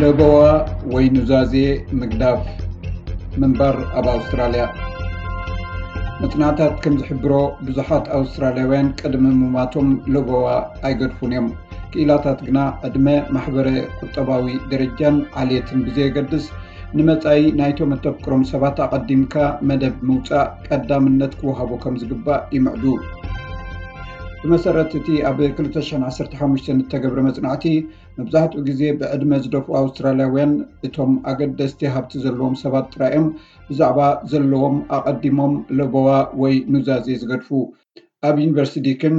ለበዋ ወይ ኑዛዜ ምግዳፍ ምንባር ኣብ ኣውስትራልያ። ምጽናታት ከም ዝሕብሮ፣ ብዙሓት ኣውስትራልያውያን ቅድሚ ምሟቶም ለበዋ ኣይገድፉን እዮም። ክኢላታት ግና ዕድመ፣ ማሕበረ-ቁጠባዊ ደረጃን ዓሌትን ብዘየገድስ፣ ንመጻኢ ናይቶም እተፍቅሮም ሰባት ኣቐዲምካ መደብ ምውጻእ ቀዳምነት ክወሃቦ ከም ዝግባእ ይምዕዱ። ብመሰረት እቲ ኣብ 215 እተገብረ መፅናዕቲ መብዛሕትኡ ግዜ ብዕድመ ዝደፍኡ ኣውስትራልያውያን እቶም ኣገደስቲ ሃብቲ ዘለዎም ሰባት ጥራይ እዮም ብዛዕባ ዘለዎም ኣቐዲሞም ለበዋ ወይ ኑዛዜ ዝገድፉ ኣብ ዩኒቨርሲቲ ዲክን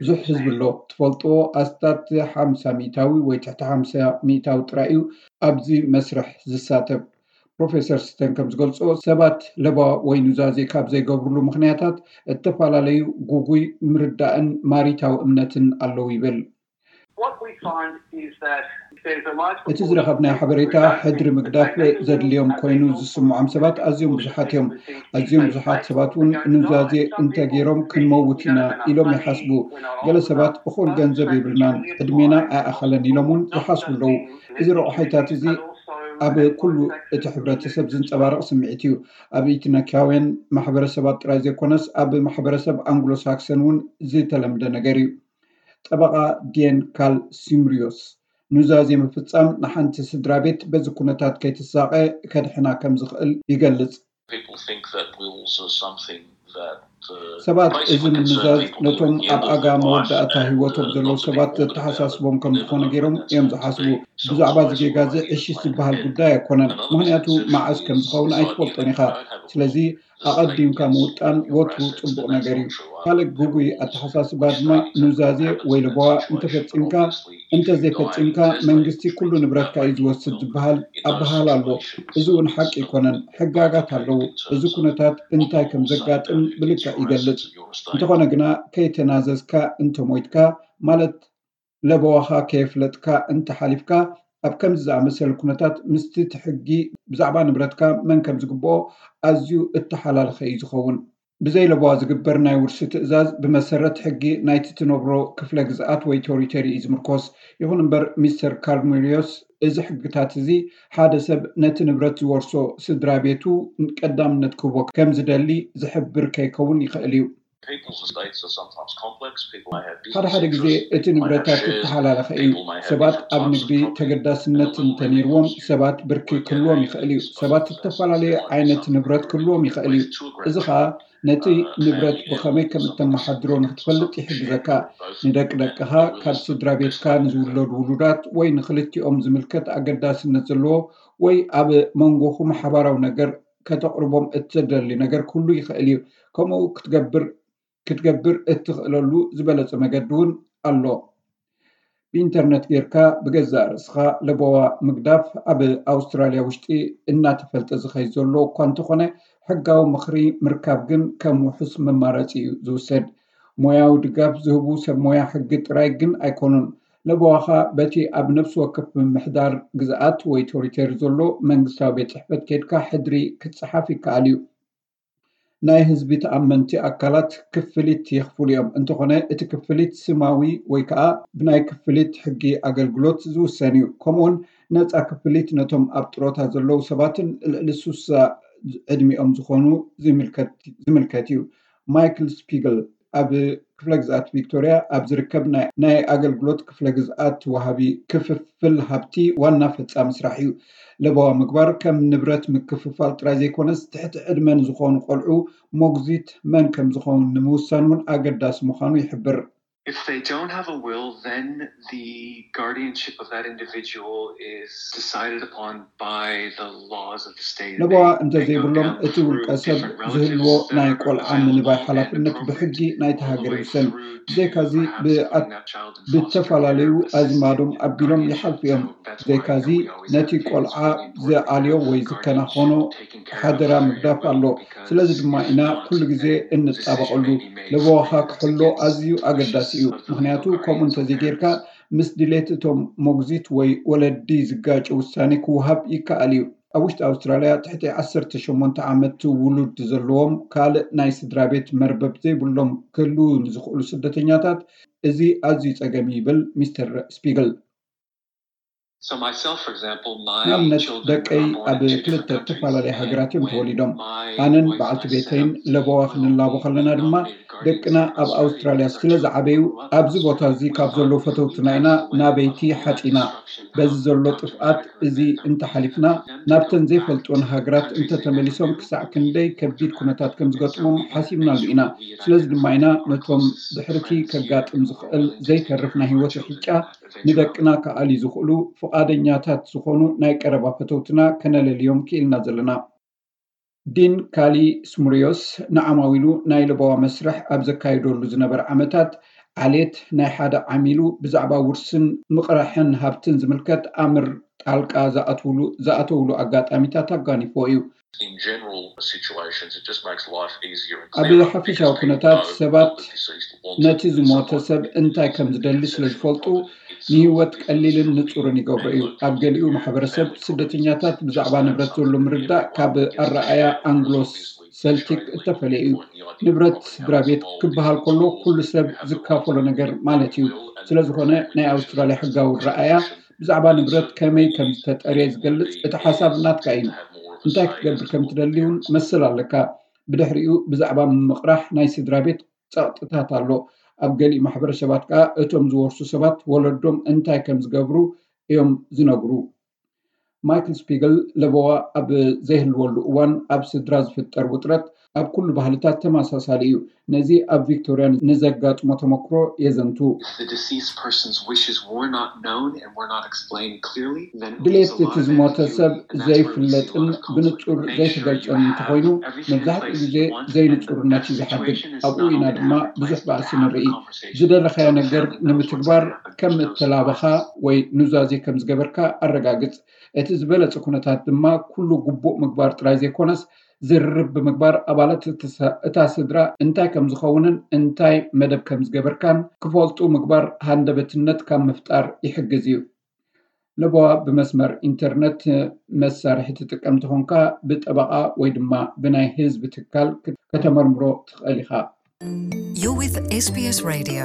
ብዙሕ ህዝቢ ኣሎ ትፈልጥዎ ኣስታት ሓምሳ ሚኢታዊ ወይ ትሕቲ ሓምሳ ሚኢታዊ ጥራይ እዩ ኣብዚ መስርሕ ዝሳተፍ። ፕሮፌሰር ስተን ከም ዝገልጾ ሰባት ለበዋ ወይ ኑዛዜ ካብ ዘይገብርሉ ምኽንያታት እተፈላለዩ ጉጉይ ምርዳእን ማሪታዊ እምነትን ኣለዉ ይብል። እቲ ዝረኸብናዮ ሓበሬታ ሕድሪ ምግዳፍ ዘድልዮም ኮይኑ ዝስምዖም ሰባት ኣዝዮም ብዙሓት እዮም። ኣዝዮም ብዙሓት ሰባት እውን ኑዛዜ እንተገይሮም ክንመውት ኢና ኢሎም ይሓስቡ። ገለ ሰባት እኹል ገንዘብ የብልናን፣ ዕድሜና ኣይኣኸለን ኢሎም እውን ይሓስቡ ኣለዉ። እዚ ረቋሒታት እዚ ኣብ ኩሉ እቲ ሕብረተሰብ ዝንጸባረቕ ስምዒት እዩ፣ ኣብ ኢትኖክያውያን ማሕበረሰባት ጥራይ ዘይኮነስ ኣብ ማሕበረሰብ ኣንግሎ-ሳክሰን እውን ዝተለምደ ነገር እዩ። ጠበቓ ዲየን ካል ሲምርዮስ፣ ኑዛዜ ምፍጻም ንሓንቲ ስድራቤት በዚ ኵነታት ከይትሳቐ ከድሕና ከም ዝኽእል ይገልጽ። ሰባት እዚ ምኑዛዝ ነቶም ኣብ ኣጋ መወዳእታ ህይወቶም ዘለዉ ሰባት ዘተሓሳስቦም ከም ዝዀነ ገይሮም እዮም ዝሓስቡ። ብዛዕባ እዚ ጌጋ እዚ ዕሽሽ ዝበሃል ጕዳይ ኣይኰነን፣ ምኽንያቱ መዓስ ከም ዝኸውን ኣይትፈልጦን ኢኻ። ስለዚ ኣቐዲምካ ምውጣን ወትሩ ጽቡቕ ነገር እዩ። ካልእ ግጉይ ኣተሓሳስባ ድማ ኑዛዜ ወይ ለበዋ እንተፈጺምካ እንተዘይፈጺምካ መንግስቲ ኩሉ ንብረትካ እዩ ዝወስድ ዝበሃል ኣበሃህላ ኣሎ። እዚ እውን ሓቂ ኣይኮነን። ሕጋጋት ኣለዉ። እዚ ኩነታት እንታይ ከም ዘጋጥም ብልክዕ ይገልጽ። እንተኾነ ግና ከይተናዘዝካ እንተሞይትካ ማለት፣ ለበዋኻ ከየፍለጥካ እንተ ሓሊፍካ፣ ኣብ ከምዚ ዝኣመሰለ ኵነታት ምስቲ እቲ ሕጊ ብዛዕባ ንብረትካ መን ከም ዝግብኦ ኣዝዩ እተሓላለኸ ኢዩ ዝኸውን። ብዘይ ለበዋ ዝግበር ናይ ውርሲ ትእዛዝ ብመሰረት ሕጊ ናይቲ እትነብሮ ክፍለ ግዝኣት ወይ ቶሪተሪ ኢዩ ዝምርኮስ። ይኹን እምበር ሚስተር ካርንዊልዮስ እዚ ሕግታት እዚ ሓደ ሰብ ነቲ ንብረት ዝወርሶ ስድራቤቱ ቀዳምነት ክህቦ ከም ዝደሊ ዝሕብር ከይከውን ይኽእል ኢዩ። ሓደ ሓደ ግዜ እቲ ንብረታት እተሓላለኸ እዩ። ሰባት ኣብ ንግዲ ተገዳስነት እንተ ነይርዎም ሰባት ብርኪ ክህልዎም ይኸእል እዩ። ሰባት እተፈላለየ ዓይነት ንብረት ክህልዎም ይኸእል እዩ። እዚ ኸኣ ነቲ ንብረት ብኸመይ ከም እተመሓድሮ ንኽትፈልጥ ይሕግዘካ። ንደቂ ደቅኻ፣ ካብ ስድራ ቤትካ ንዝውለዱ ውሉዳት ወይ ንኽልቲኦም ዝምልከት ኣገዳስነት ዘለዎ ወይ ኣብ መንጎኹም ሓባራዊ ነገር፣ ከተቕርቦም እትደሊ ነገር ኩሉ ይኸእል እዩ። ከምኡ ክትገብር ክትገብር እትኸእለሉ ዝበለጸ መገዲ እውን ኣሎ። ብኢንተርነት ጌርካ ብገዛእ ርእስኻ ለበዋ ምግዳፍ ኣብ ኣውስትራልያ ውሽጢ እናተፈልጠ ዝኸይድ ዘሎ እኳ እንተኾነ ሕጋዊ ምኽሪ ምርካብ ግን ከም ውሑስ መማረጺ እዩ ዝውሰድ። ሞያዊ ድጋፍ ዝህቡ ሰብ ሞያ ሕጊ ጥራይ ግን ኣይኮኑን። ለበዋኻ በቲ ኣብ ነፍሲ ወከፍ ምምሕዳር፣ ግዝኣት ወይ ቶሪቴሪ ዘሎ መንግስታዊ ቤት ጽሕፈት ኬድካ ሕድሪ ክትጽሓፍ ይከኣል እዩ። ናይ ህዝቢ ተኣመንቲ ኣካላት ክፍሊት የኽፍሉ እዮም፣ እንተኾነ እቲ ክፍሊት ስማዊ ወይ ከኣ ብናይ ክፍሊት ሕጊ ኣገልግሎት ዝውሰን እዩ። ከምኡውን ነጻ ክፍሊት ነቶም ኣብ ጥሮታ ዘለዉ ሰባትን ልዕሊ ስሳ ዕድሚኦም ዝኾኑ ዝምልከት እዩ። ማይክል ስፒግል። ኣብ ክፍለ ግዝኣት ቪክቶሪያ ኣብ ዝርከብ ናይ ኣገልግሎት ክፍለ ግዝኣት ወሃቢ ክፍፍል ሃብቲ ዋና ፈፃሚ ስራሕ እዩ። ለበዋ ምግባር ከም ንብረት ምክፍፋል ጥራይ ዘይኮነስ ትሕቲ ዕድመ ንዝኾኑ ቆልዑ ሞግዚት መን ከምዝኸውን ንምውሳን እውን ኣገዳሲ ምዃኑ ይሕብር። The guardianship of that individual is decided upon by the laws of the state. ለበዋ እንተዘይብሎም እቲ ውልቀ ሰብ ዝህልዎ ናይ ቆልዓ ምንባይ ሓላፍነት ብሕጊ ናይቲ ሃገር ይውሰን። ብዘይካዚ ብዝተፈላለዩ ኣዝማዶም ኣቢሎም ይሓልፉ እዮም። ብዘይካዚ ነቲ ቆልዓ ዝኣልዮ ወይ ዝከናኸኖ ሓደራ ምግዳፍ ኣሎ። ስለዚ ድማ ኢና ኩሉ ግዜ እንጣበቐሉ። ለበዋኻ ክሕሎ ኣዝዩ ኣገዳሲ እዩ፣ ምኽንያቱ ከምኡ እንተ ዘይጌርካ ምስ ድሌት እቶም መጕዚት ወይ ወለዲ ዝጋጮ ውሳኔ ክወሃብ ይከኣል እዩ። ኣብ ውሽጢ ኣውስትራልያ ትሕቲ ዓሰርተ ሸሞንተ ዓመት ውሉድ ዘለዎም ካልእ ናይ ስድራቤት መርበብ ዘይብሎም ክህልዉ ንዝኽእሉ ስደተኛታት እዚ ኣዝዩ ጸገም እዩ ይብል ሚስተር ስፒግል። ንኣብነት ደቀይ ኣብ ክልተ እተፈላለየ ሃገራት እዮም ተወሊዶም ኣነን በዓልቲ ቤተይን ለበዋ ክንላቦ ከለና ድማ ደቅና ኣብ ኣውስትራልያ ስለ ዝዓበዩ ኣብዚ ቦታ እዚ ካብ ዘለዉ ፈተውትና ኢና ናበይቲ ሓፂና በዚ ዘሎ ጥፍኣት እዚ እንተሓሊፍና ናብተን ዘይፈልጥወን ሃገራት እንተተመሊሶም ክሳዕ ክንደይ ከቢድ ኩነታት ከም ዝገጥሞም ሓሲብናሉ ኢና ስለዚ ድማ ኢና ነቶም ድሕርቲ ከጋጥም ዝኽእል ዘይተርፍ ናይ ሂወት ርሕጫ ንደቅና ክኣልዩ ዝኽእሉ ፍቓደኛታት ዝኾኑ ናይ ቀረባ ፈተውትና ከነለልዮም ክኢልና ዘለና። ዲን ካሊ ስሙርዮስ ንዓማዊሉ ናይ ለበዋ መስርሕ ኣብ ዘካይደሉ ዝነበረ ዓመታት፣ ዓሌት ናይ ሓደ ዓሚሉ ብዛዕባ ውርስን ምቕራሕን ሃብትን ዝምልከት ኣምር ጣልቃ ዝኣትውሉ ዝኣተውሉ ኣጋጣሚታት ኣጓኒፍዎ እዩ። ኣብ ሓፈሻዊ ኩነታት ሰባት ነቲ ዝሞተ ሰብ እንታይ ከም ዝደሊ ስለ ዝፈልጡ ንሂወት ቀሊልን ንፁርን ይገብሮ እዩ። ኣብ ገሊኡ ማሕበረሰብ ስደተኛታት ብዛዕባ ንብረት ዘሎ ምርዳእ ካብ ኣረኣእያ ኣንግሎ-ሰልቲክ እተፈለየ እዩ። ንብረት ስድራቤት ክበሃል ከሎ ኩሉ ሰብ ዝካፈሎ ነገር ማለት እዩ። ስለዝኾነ ናይ ኣውስትራልያ ሕጋዊ ኣረኣእያ ብዛዕባ ንብረት ከመይ ከም ዝተጠርየ ዝገልጽ እቲ ሓሳብ ናትካ እዩ። እንታይ ክትገብር ከም እትደሊ እውን መሰል ኣለካ። ብድሕሪኡ ብዛዕባ ምምቕራሕ ናይ ስድራቤት ጸቕጥታት ኣሎ። ኣብ ገሊኡ ማሕበረሰባት ከኣ እቶም ዝወርሱ ሰባት ወለዶም እንታይ ከም ዝገብሩ እዮም ዝነግሩ። ማይክል ስፒግል ለበዋ ኣብ ዘይህልወሉ እዋን ኣብ ስድራ ዝፍጠር ውጥረት ኣብ ኩሉ ባህልታት ተመሳሳሊ እዩ። ነዚ ኣብ ቪክቶርያ ንዘጋጥሞ ተመክሮ የዘንቱ። ድሌት እቲ ዝሞተ ሰብ ዘይፍለጥን ብንጹር ዘይተገልጸን እንተኾይኑ፣ መብዛሕትኡ ግዜ ዘይንጹርነት እዩ ዝሓድግ። ኣብኡ ኢና ድማ ብዙሕ ባእሲ ንርኢ። ዝደለኻዮ ነገር ንምትግባር ከም እተላበኻ ወይ ኑዛዜ ከም ዝገበርካ ኣረጋግጽ። እቲ ዝበለጸ ኩነታት ድማ ኩሉ ግቡእ ምግባር ጥራይ ዘይኮነስ ዝርርብ ብምግባር ኣባላት እታ ስድራ እንታይ ከም ዝኸውንን እንታይ መደብ ከም ዝገበርካን ክፈልጡ ምግባር ሃንደበትነት ካብ ምፍጣር ይሕግዝ እዩ። ለበዋ ብመስመር ኢንተርነት መሳርሒ ትጥቀም እንተኾንካ ብጠበቓ ወይ ድማ ብናይ ህዝቢ ትካል ከተመርምሮ ትኽእል ኢኻ። You're with SBS Radio.